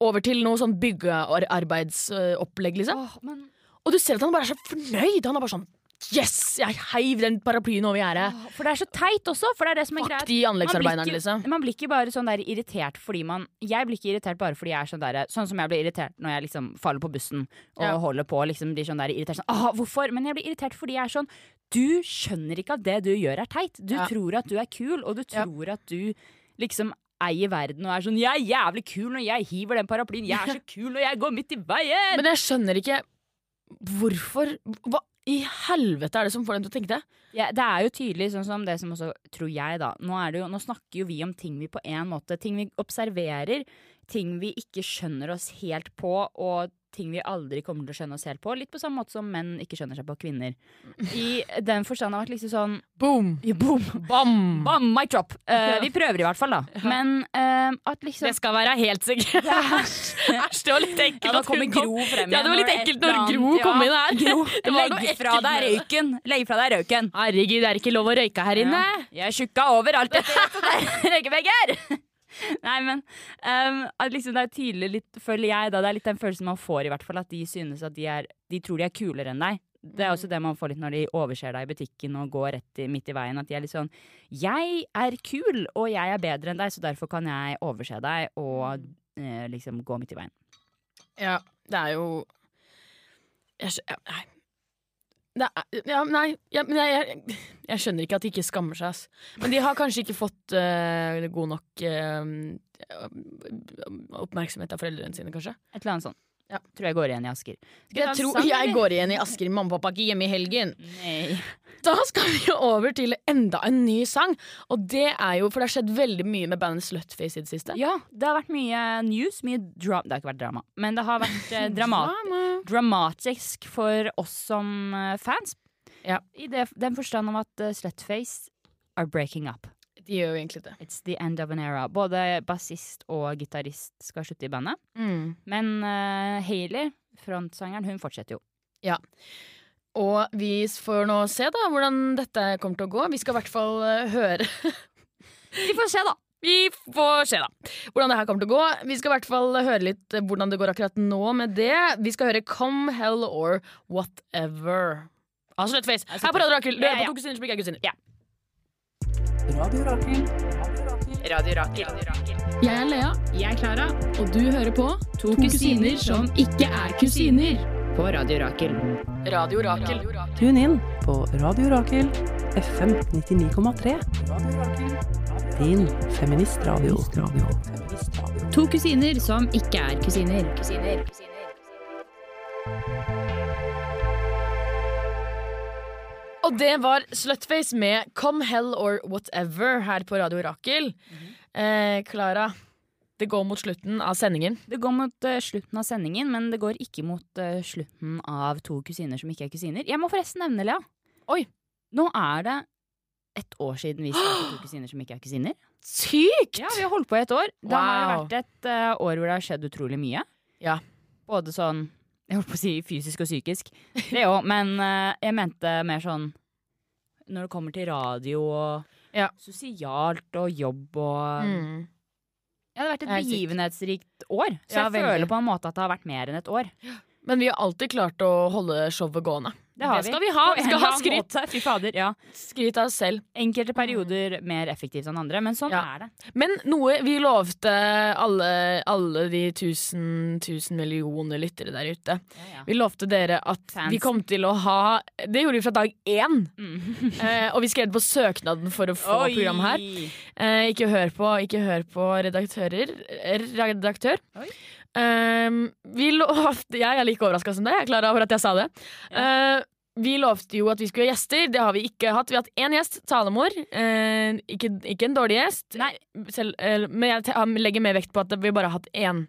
Over til noe sånn byggearbeidsopplegg, liksom. Åh, men Og du ser at han bare er så fornøyd. Han er bare sånn Yes! Jeg heiv den paraplyen over gjerdet. For det er så teit også, for det er det som er greit. Man blir ikke- liksom. Man blir ikke bare sånn der irritert fordi man Jeg blir ikke irritert bare fordi jeg er sånn der Sånn som jeg blir irritert når jeg liksom faller på bussen og Ja. holder på liksom blir sånn der irritert sånn Åh, hvorfor? Men jeg blir irritert fordi jeg er sånn Du skjønner ikke at det du gjør er teit. Du Ja. tror at du er kul, og du Ja. tror at du liksom eier verden og er sånn 'Jeg er jævlig kul når jeg hiver den paraplyen. Jeg er så kul når jeg går midt i veien!' Men jeg skjønner ikke hvorfor Hva i helvete er det som får dem til å tenke det? Ja, det er jo tydelig, sånn som det som også tror jeg, da. Nå, er det jo, nå snakker jo vi om ting vi på en måte Ting vi observerer, ting vi ikke skjønner oss helt på, og ting vi aldri kommer til å skjønne oss helt på. Litt på samme måte som menn ikke skjønner seg på kvinner. I den forstand har vært liksom sånn Boom! ja, Boom! Bam! Bam! Mic drop! Uh, vi prøver i hvert fall, da. Men uh, at liksom Det skal være helt sikkert. Æsj! Æsj, det var litt ekkelt. ja, da kommer kom. Gro frem Ja, det var litt ekkelt når Gro kom inn her. Gro, legg fra deg røyken! Legg fra deg røyken! Herregud, det er ikke lov å røyke her inne. Ja. Jeg er tjukka overalt etter dette røykevegger! Nei, men um, liksom det er tydelig litt, føler jeg da, det er litt den følelsen man får, i hvert fall, at de synes at de er De tror de er kulere enn deg. Det er også det man får litt når de overser deg i butikken og går rett i, midt i veien. At de er litt sånn Jeg er kul, og jeg er bedre enn deg, så derfor kan jeg overse deg og eh, liksom gå midt i veien. Ja, det er jo Jeg. Det er, ja, nei, ja, jeg, jeg, jeg skjønner ikke at de ikke skammer seg. Ass. Men de har kanskje ikke fått uh, god nok uh, oppmerksomhet av foreldrene sine, kanskje. Et eller annet sånt. Ja. Tror jeg går igjen i Asker. Skal Jeg tror jeg går igjen i Asker. Mamma og pappa er ikke hjemme i helgen. Nei. Da skal vi over til enda en ny sang. Og det er jo, for det har skjedd veldig mye med bandet Slutface i det siste. Ja, det har vært mye news. Mye dra det har ikke vært drama, men det har vært eh, dramat Drama. dramatisk for oss som eh, fans. Ja. I det, den forstand om at uh, Slutface are breaking up. De gjør jo egentlig det. It's the end of an era. Både bassist og gitarist skal slutte i bandet. Mm. Men uh, Hailey, frontsangeren, hun fortsetter jo. Ja. Og vi får nå se da hvordan dette kommer til å gå. Vi skal i hvert fall uh, høre Vi får se, da. Vi får se, da. Hvordan det her kommer til å gå. Vi skal i hvert fall høre litt eh, hvordan det går akkurat nå med det. Vi skal høre Come Hell or Whatever. Altså. Ja, Her på Radio Rakel. Du hører på To kusiner som ikke er kusiner. Ja. Radio Rakel. Radio Rakel. Jeg er Lea. Jeg er Klara. Og du hører på To kusiner som ikke er kusiner. På Radio Rakel. Radio Rakel. Tune inn. på Radio Rakel, FM 99,3. Din feministradio. To kusiner som ikke er kusiner. kusiner. Og det var Slutface med Come Hell or Whatever her på Radio Rakel. Eh, Klara, det går mot slutten av sendingen. Det går mot uh, slutten av sendingen, men det går ikke mot uh, slutten av to kusiner som ikke er kusiner. Jeg må forresten nevne, Lea. Oi. Nå er det ett år siden vi startet To kusiner som ikke er kusiner. Sykt! Ja, Vi har holdt på i et år. Det har vært et uh, år hvor det har skjedd utrolig mye. Ja. Både sånn Jeg holdt på å si fysisk og psykisk. Det òg, men eh, jeg mente mer sånn når det kommer til radio og Ja. sosialt og jobb og Mm. Ja, det har vært et begivenhetsrikt år. Så Ja, jeg veldig. føler på en måte at det har vært mer enn et år. Men vi har alltid klart å holde showet gående. Det har skal vi ha. Vi skal ha skryt. Fy fader, ja. Skryt av oss selv. Enkelte perioder mer effektivt enn andre, men sånn Ja. er det. Men noe vi lovte alle, alle de tusen, tusen millioner lyttere der ute. Vi lovte dere at Fans. vi kom til å ha Det gjorde vi fra dag én. Mm. Eh, og vi skrev på søknaden for å få program her. Eh, ikke hør på, ikke hør på redaktører. eh, Redaktør. Oi. Eh, vi lovte Jeg er like overraska som deg. Jeg er klar over at jeg sa det. Uh, vi lovte jo at vi skulle ha gjester. Det har vi ikke hatt. Vi har hatt én gjest, talemor. Uh, ikke, ikke en dårlig gjest. Selv, uh, men jeg legger mer vekt på at vi bare har hatt én.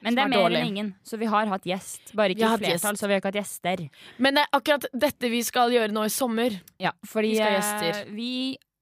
Men det er er mer dårlig. enn ingen, så vi har hatt gjest. Bare ikke i flertall, så vi har ikke hatt gjester. Men det er akkurat dette vi skal gjøre nå i sommer. Ja, fordi Vi eh, vi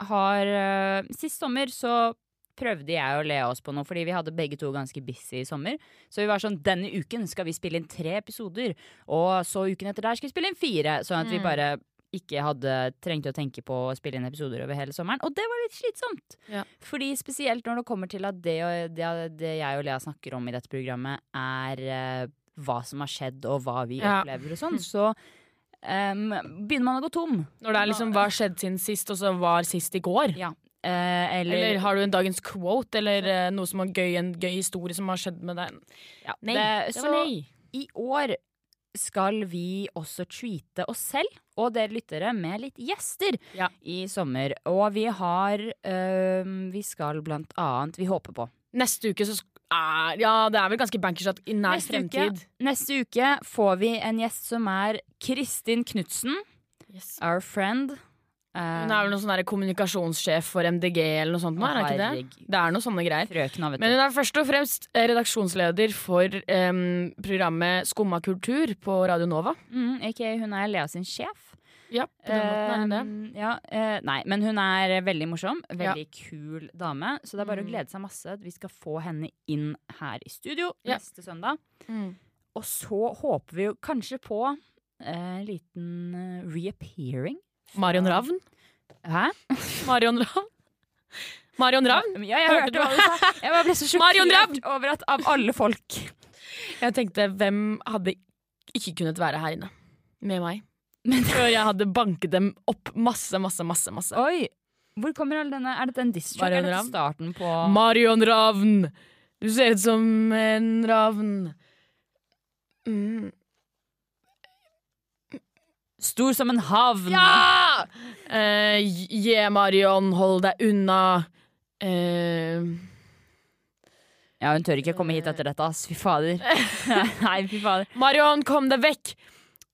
har eh, Sist sommer så prøvde jeg å le oss på noe, fordi vi hadde begge to ganske busy i sommer. Så vi var sånn denne uken skal vi spille inn tre episoder, og så uken etter der skal vi spille inn fire. Sånn at vi Mm. bare ikke hadde trengte å tenke på å spille inn episoder over hele sommeren. Og det var litt slitsomt. Ja. Fordi spesielt når det kommer til at det, og, det, det jeg og Lea snakker om i dette programmet, er uh, hva som har skjedd og hva vi Ja. opplever og sånn, så um, begynner man å gå tom. Når det er liksom hva skjedde siden sist, og så var sist i går. Ja. Eh, eller, Eller har du en dagens quote, eller eh, noe som er gøy, en gøy historie som har skjedd med deg? ja, Nei, det, det så nei. i år skal vi også treate oss selv og dere lyttere med litt gjester Ja. i sommer. Og vi har øh, Vi skal blant annet Vi håper på. Neste uke så ah, Ja, det er vel ganske bankers at i nær Neste uke. fremtid. Neste uke får vi en gjest som er Kristin Knutsen. Our friend. Eh, Hun er vel noen sånn kommunikasjonssjef for MDG eller noe sånt. nå, er det ikke det? Det er noe sånne greier. Frøkna, Men hun er først og fremst eh, redaksjonsleder for um, programmet Skumma kultur på Radio Nova. Mm, ikke, hun er Lea sin sjef. Ja, på den måten er hun det. Uh, ja, uh, nei, men hun er veldig morsom. Veldig kul dame. Så det er bare å Mm. glede seg masse. Vi skal få henne inn her i studio Ja. neste søndag. Mm. Og så håper vi jo kanskje på en en liten reappearing. Marion Ravn. Hæ? Marion Ravn. Marion Ravn? Ja, jeg Hørte hva du sa. Jeg ble så sjokkert over at av alle folk Jeg tenkte, hvem hadde ikke kunnet være her inne med meg? Før jeg hadde banket dem opp masse, masse, masse. masse. Oi! Hvor kommer all denne Er dette en diss track? Er starten på Marion Ravn! Du ser ut som en ravn. Mm. Stor som en havn? Ja! Uh, yeah, Marion, hold deg unna. Uh, Ja, hun tør ikke komme hit etter dette, ass. Fy fader. Nei, fy fader. Marion, kom deg vekk!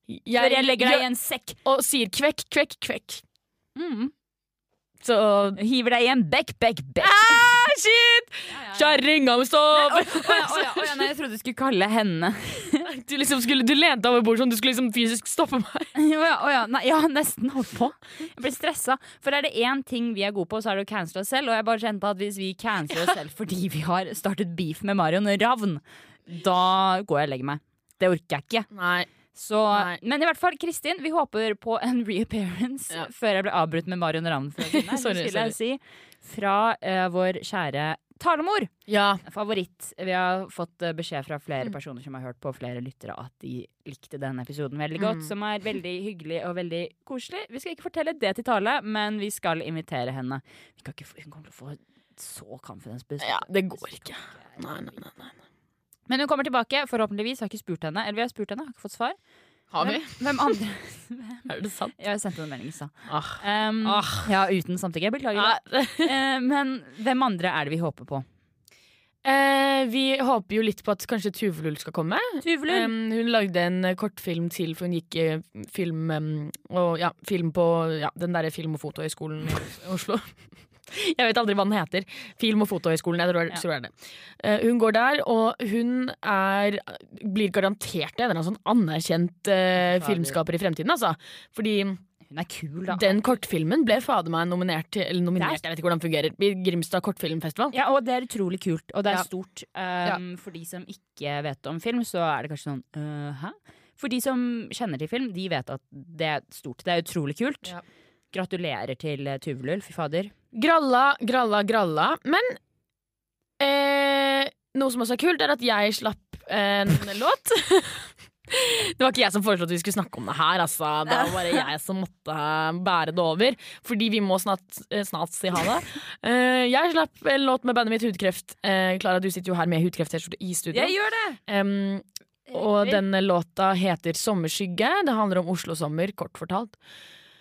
Før jeg legger deg i en sekk. Og sier kvekk, kvekk, kvekk. Mm. Så Hiver deg i en bekk, bekk, bekk. ah, Shit! Kjerringa med stopp! jeg trodde du skulle kalle henne Du, liksom skulle, du lente over bordet sånn, du skulle liksom fysisk stoppe meg. Å ja, å ja, nei, ja, nesten holdt på. Jeg blir stressa. For er det én ting vi er gode på, så er det å cancele oss selv. Og jeg bare kjente at hvis vi canceler oss selv fordi vi har startet beef med Marion Ravn, da går jeg og legger meg. Det orker jeg ikke. Nei. Så, men i hvert fall, Kristin, vi håper på en reappearance Ja. før jeg blir avbrutt med Marion Ravn. sorry, Sorry, jeg si. Fra eh, vår kjære talemor. Ja. Favoritt. Vi har fått eh, beskjed fra Mm. flere personer som har hørt på flere lyttere at de likte denne episoden veldig godt. Mm. Som er veldig hyggelig og veldig koselig. Vi skal ikke fortelle det til Tale, men vi skal invitere henne. Vi kan ikke få, hun kommer til å få så confidence boost. ja, det går ikke. Nei, nei, nei, nei. Men hun kommer tilbake, forhåpentligvis. Har ikke spurt henne. Eller vi har spurt henne, har ikke fått svar. Har vi? Hvem, hvem andre Er det sant? Jeg sendte en melding i stad. Ah. Um, Ah. Ja, uten samtykke. Beklager. Ah. uh, men hvem andre er det vi håper på? Uh, vi håper jo litt på at kanskje Tuvelull skal komme. Tuvelull. Um, hun lagde en eh, kortfilm til, for hun gikk eh, film, um, og, ja, film på ja, den derre film- og fotohøgskolen i Oslo. Jeg vet aldri hva den heter. Film- og fotohøgskolen. Jeg tror, Ja. tror det. Eh, hun går der, og hun er blir garantert en eller annen sånn anerkjent uh, filmskaper i fremtiden, altså. Fordi Hun er kul, da. den kortfilmen ble fader meg nominert til Eller nominert, er- jeg vet ikke hvordan det fungerer. i Grimstad kortfilmfestival. Ja, og det er utrolig kult, og det er Ja. stort. Um, For de som ikke vet om film, så er det kanskje sånn uh, Hæ? For de som kjenner til film, de vet at det er stort. Det er utrolig kult. Ja. Gratulerer til eh, Tuvelull, fy fader. Gralla, gralla, gralla. Men eh, noe som også er kult, er at jeg slapp en låt. Det var ikke jeg som foreslo at vi skulle snakke om det her. Altså. Det var bare jeg som måtte bære det over. Fordi vi må snart, eh, snart si ha det. Eh, jeg slapp en låt med bandet mitt Hudkreft. Eh, Klara, du sitter jo her med hudkreft-T-skjorte i studio. Jeg gjør det! um, og denne låta heter Sommerskygge. Det handler om Oslo-sommer, kort fortalt.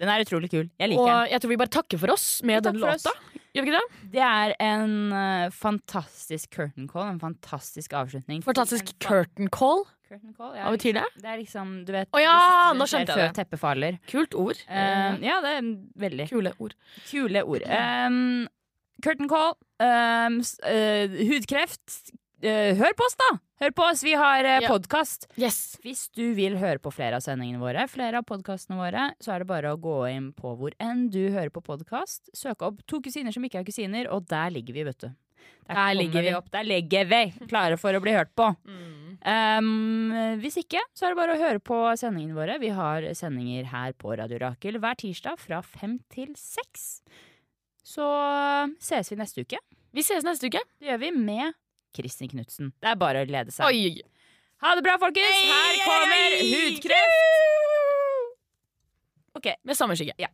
Den er utrolig kul. Jeg liker Og den. jeg tror vi bare takker for oss med den låta. Gjør vi ikke det? Det er en uh, fantastisk curtain call, en fantastisk avslutning. Fantastisk En curtain call. curtain call. ja, Hva betyr det? Det er liksom, du vet Å ja, nå skjønte jeg det. faller. Kult ord. Eh, ja, det er veldig Kule ord. kule ord. Um, curtain call, um, eh, hudkreft. Eh, hør på oss, da! Hør på oss, vi har uh, Ja. Yes. Hvis du vil høre på flere av sendingene våre, flere av podkastene våre, så er det bare å gå inn på hvor enn du hører på podkast. Søk opp To kusiner som ikke er kusiner, og der ligger vi, vet du. Der, der ligger vi. opp. Der ligger vi, klare for å bli hørt på. Um, hvis ikke, så er det bare å høre på sendingene våre. Vi har sendinger her på Radio Rakel hver tirsdag fra fem til seks. Så ses vi neste uke. Vi ses neste uke. Det gjør vi med Kristin Knutsen. Det er bare å glede seg. Oi. Ha det bra, folkens! Her kommer Hudkreft! Ok, Med sommerskygge. Ja.